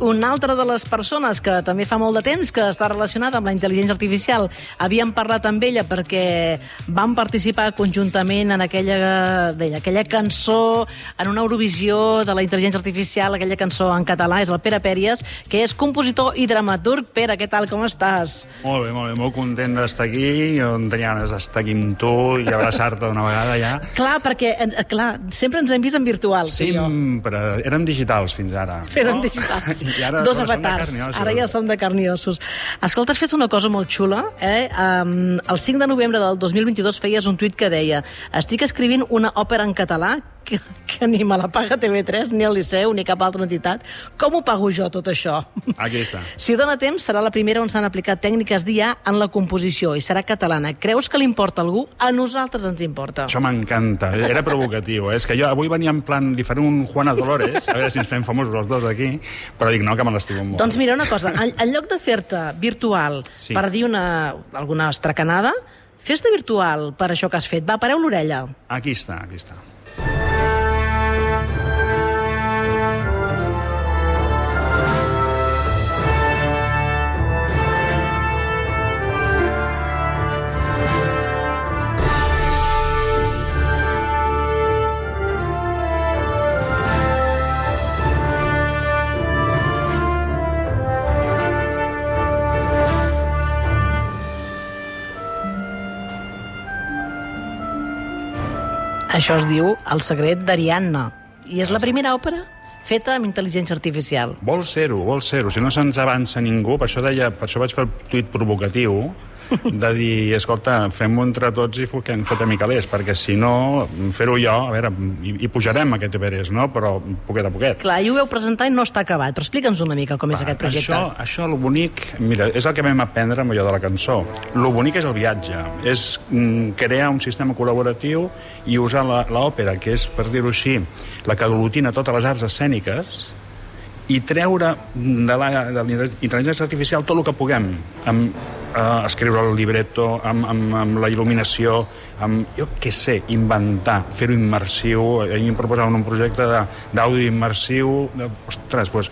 una altra de les persones que també fa molt de temps que està relacionada amb la intel·ligència artificial, havíem parlat amb ella perquè van participar conjuntament en aquella, deia, aquella cançó, en una Eurovisió de la intel·ligència artificial, aquella cançó en català, és el Pere Pèries, que és compositor i dramaturg. Pere, què tal, com estàs? Molt bé, molt bé, molt content d'estar aquí, jo en tenia ganes d'estar aquí amb tu i abraçar-te una vegada ja. Clar, perquè, clar, sempre ens hem vist en virtual. Sempre, érem digitals fins ara. Feren no? digitals. I ara, Dos avatars. carn. Ara ja som de carn i ossos. Escolta, has fet una cosa molt xula. Eh? Um, el 5 de novembre del 2022 feies un tuit que deia estic escrivint una òpera en català que, que ni me la paga TV3, ni el Liceu, ni cap altra entitat. Com ho pago jo, tot això? Aquí està. Si dona temps, serà la primera on s'han aplicat tècniques d'IA en la composició i serà catalana. Creus que li importa a algú? A nosaltres ens importa. Això m'encanta, era provocatiu. Eh? És que jo avui venia en plan, li faré un Juana Dolores, a veure si ens fem famosos els dos aquí, però dic, no, que me l'estimo molt. Doncs mira, una cosa, en, en lloc de fer-te virtual Sí. per dir una, alguna estracanada, fes-te virtual per això que has fet. Va, pareu l'orella. Aquí està, aquí està. Això es diu El secret d'Ariadna. I és la primera òpera feta amb intel·ligència artificial. Vol ser-ho, vol ser-ho. Si no se'ns avança ningú, per això, deia, per això vaig fer el tuit provocatiu, de dir, escolta, fem-ho entre tots i fotem, fotem i calés, perquè si no, fer-ho jo, a veure, hi, hi pujarem aquest Everest, no? Però poquet a poquet. Clar, i ho veu presentar i no està acabat, però explica'ns una mica com és aquest projecte. Això, això el bonic, mira, és el que vam aprendre amb allò de la cançó. Lo bonic és el viatge, és mm, crear un sistema col·laboratiu i usar la- l'òpera, que és, per dir-ho així, la que aglutina totes les arts escèniques, i treure de la, de la intel·ligència artificial tot el que puguem, amb eh, escriure el libretto, amb, amb, amb la il·luminació, amb, jo què sé, inventar, fer-ho immersiu. Ahir em proposaven un projecte d'àudio immersiu. De, ostres, doncs,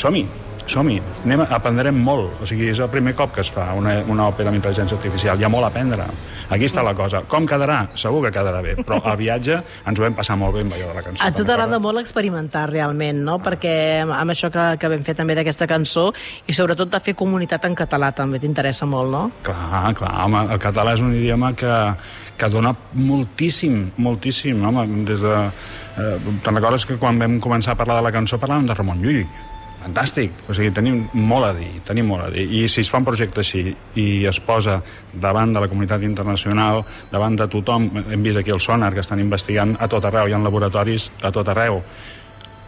som-hi, som-hi. A- aprendrem molt. O sigui, és el primer cop que es fa una, una òpera amb intel·ligència artificial. Hi ha molt a aprendre. Aquí està la cosa. Com quedarà? Segur que quedarà bé. Però al viatge ens ho vam passar molt bé amb allò de la cançó. A tu t'agrada molt experimentar realment, no? Perquè amb- amb això que, que vam fer també d'aquesta cançó i sobretot de fer comunitat en català també t'interessa molt, no? Clar, clar, home, el català és un idioma que, que dona moltíssim, moltíssim, home, des de... Eh, Te'n recordes que quan vam començar a parlar de la cançó parlàvem de Ramon Llull? Fantàstic, o sigui, tenim molt a dir, tenim molt a dir. I si es fa un projecte així i es posa davant de la comunitat internacional, davant de tothom, hem vist aquí el Sonar, que estan investigant a tot arreu, hi ha laboratoris a tot arreu.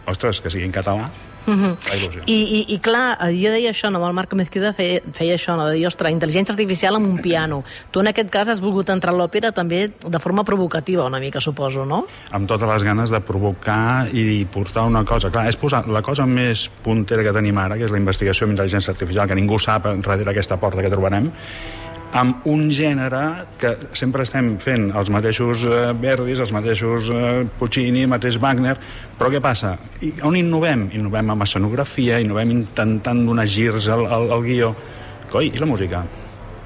Ostres, que sigui en català, fa il·lusió. I, i, i clar, eh, jo deia això, no? el Marc Mezquida feia, feia això, no? de dir, ostres, intel·ligència artificial amb un piano. Tu en aquest cas has volgut entrar a l'òpera també de forma provocativa una mica, suposo, no? amb totes les ganes de provocar i portar una cosa. Clar, és posar la cosa més puntera que tenim ara, que és la investigació amb intel·ligència artificial, que ningú sap darrere aquesta porta que trobarem, amb un gènere que sempre estem fent els mateixos eh, Verdis, els mateixos eh, Puccini, el mateix Wagner, però què passa? I, on innovem? Innovem amb escenografia, innovem intentant donar girs al, al, al guió. Coi, i la música?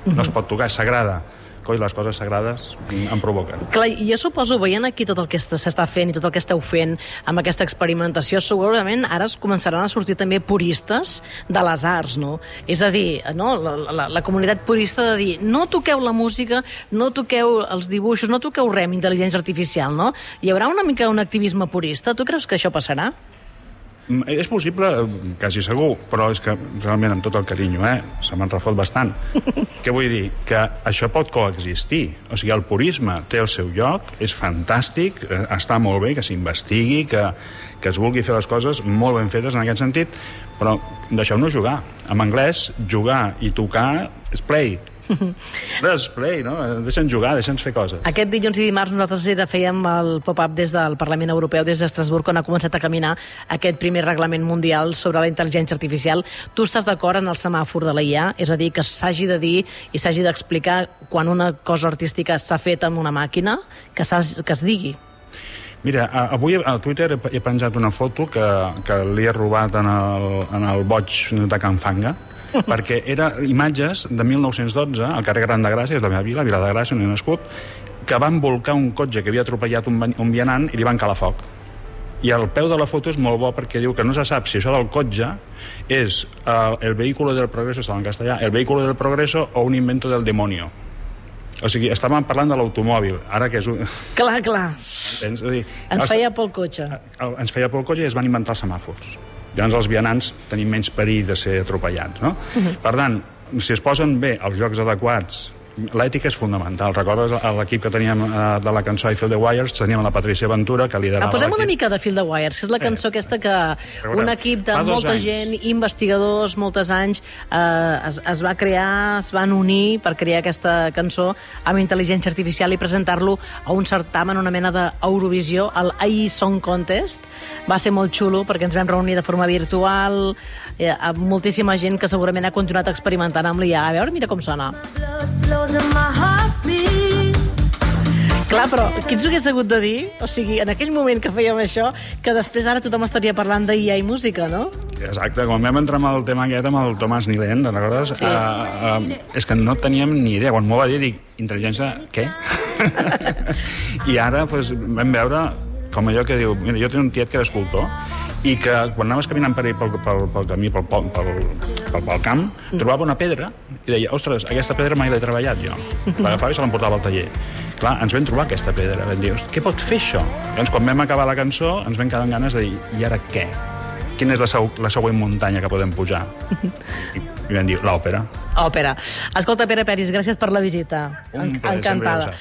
No es pot tocar, és sagrada. Coi, les coses sagrades em provoquen. Clar, i jo suposo, veient aquí tot el que est- s'està fent i tot el que esteu fent amb aquesta experimentació, segurament ara es començaran a sortir també puristes de les arts, no? És a dir, no? La, la, la comunitat purista de dir no toqueu la música, no toqueu els dibuixos, no toqueu res amb intel·ligència artificial, no? Hi haurà una mica un activisme purista? Tu creus que això passarà? Mm, És possible, quasi segur, però és que realment amb tot el carinyo, eh, se me'n refot bastant. Què vull dir? Que això pot coexistir. O sigui, el purisme té el seu lloc, és fantàstic, eh, està molt bé que s'investigui, que, que es vulgui fer les coses molt ben fetes en aquest sentit, però deixeu-nos jugar. En anglès, jugar i tocar és play. Res, play, no? Deixa'ns jugar, deixa'ns fer coses. Aquest dilluns i dimarts nosaltres era, fèiem el pop-up des del Parlament Europeu, des d'Estrasburg, on ha començat a caminar aquest primer reglament mundial sobre la intel·ligència artificial. Tu estàs d'acord en el semàfor de la IA? És a dir, que s'hagi de dir i s'hagi d'explicar quan una cosa artística s'ha fet amb una màquina, que, que es digui. Mira, a- avui a Twitter he- he penjat una foto que, que li he robat en el, en el boig de Can Fanga, perquè era imatges de 1912 al carrer Gran de Gràcia, és la meva vila, Vila de Gràcia, on he nascut, que van volcar un cotxe que havia atropellat un, un vianant i li van calar foc. I el peu de la foto és molt bo perquè diu que no se sap si això del cotxe és uh, el vehículo del progreso, estava en castellà, el vehículo del progreso o un invento del demonio. O sigui, estàvem parlant de l'automòbil, ara que és un... Clar, clar. Entens? Dir, Ens feia pel cotxe. el- ens feia por el cotxe i es van inventar els semàfors. Llavors els vianants tenim menys perill de ser atropellats, no? Per tant, si es posen bé els jocs adequats, l'ètica és fundamental. Recordes a l'equip que teníem eh, de la cançó I Feel the Wires? Teníem la Patricia Ventura, que liderava Ah, posem una l'equip. mica de Fil de Wires, que és la cançó aquesta que un equip de molta anys. gent, investigadors, moltes anys, eh, es, es va crear, es van unir per crear aquesta cançó amb intel·ligència artificial i presentar-lo a un certamen, una mena d'Eurovisió, el AI Song Contest. Va ser molt xulo perquè ens vam reunir de forma virtual, eh, amb moltíssima gent que segurament ha continuat experimentant amb l'IA. A veure, mira com sona. Blood flows. Clar, però qui ens ho hagués hagut de dir? O sigui, en aquell moment que fèiem això, que després ara tothom estaria parlant d'IA i música, no? Exacte, quan vam entrar amb el tema aquest amb el Tomàs Nilent, te'n recordes? Sí. Uh, uh, és que no teníem ni idea. Quan m'ho va dir, dic, intel·ligència, què? I ara pues, vam veure, com allò que diu, mira, jo tinc un tiet que era escultor, i que quan anaves caminant per, pel, pel, pel camí, pel, pel, pel, pel, pel camp, trobava una pedra i deia, ostres, aquesta pedra mai l'he treballat jo. L'agafava i se l'emportava al taller. Clar, ens vam trobar aquesta pedra, vam dir, "Hosti, què pot fer això? Llavors, quan vam acabar la cançó, ens vam quedar amb ganes de dir, i ara què? Quina és la, seu, la següent muntanya que podem pujar? I, i vam dir, l'òpera. Òpera. Escolta, Pere Peris, gràcies per la visita. Un plaer, Encantada.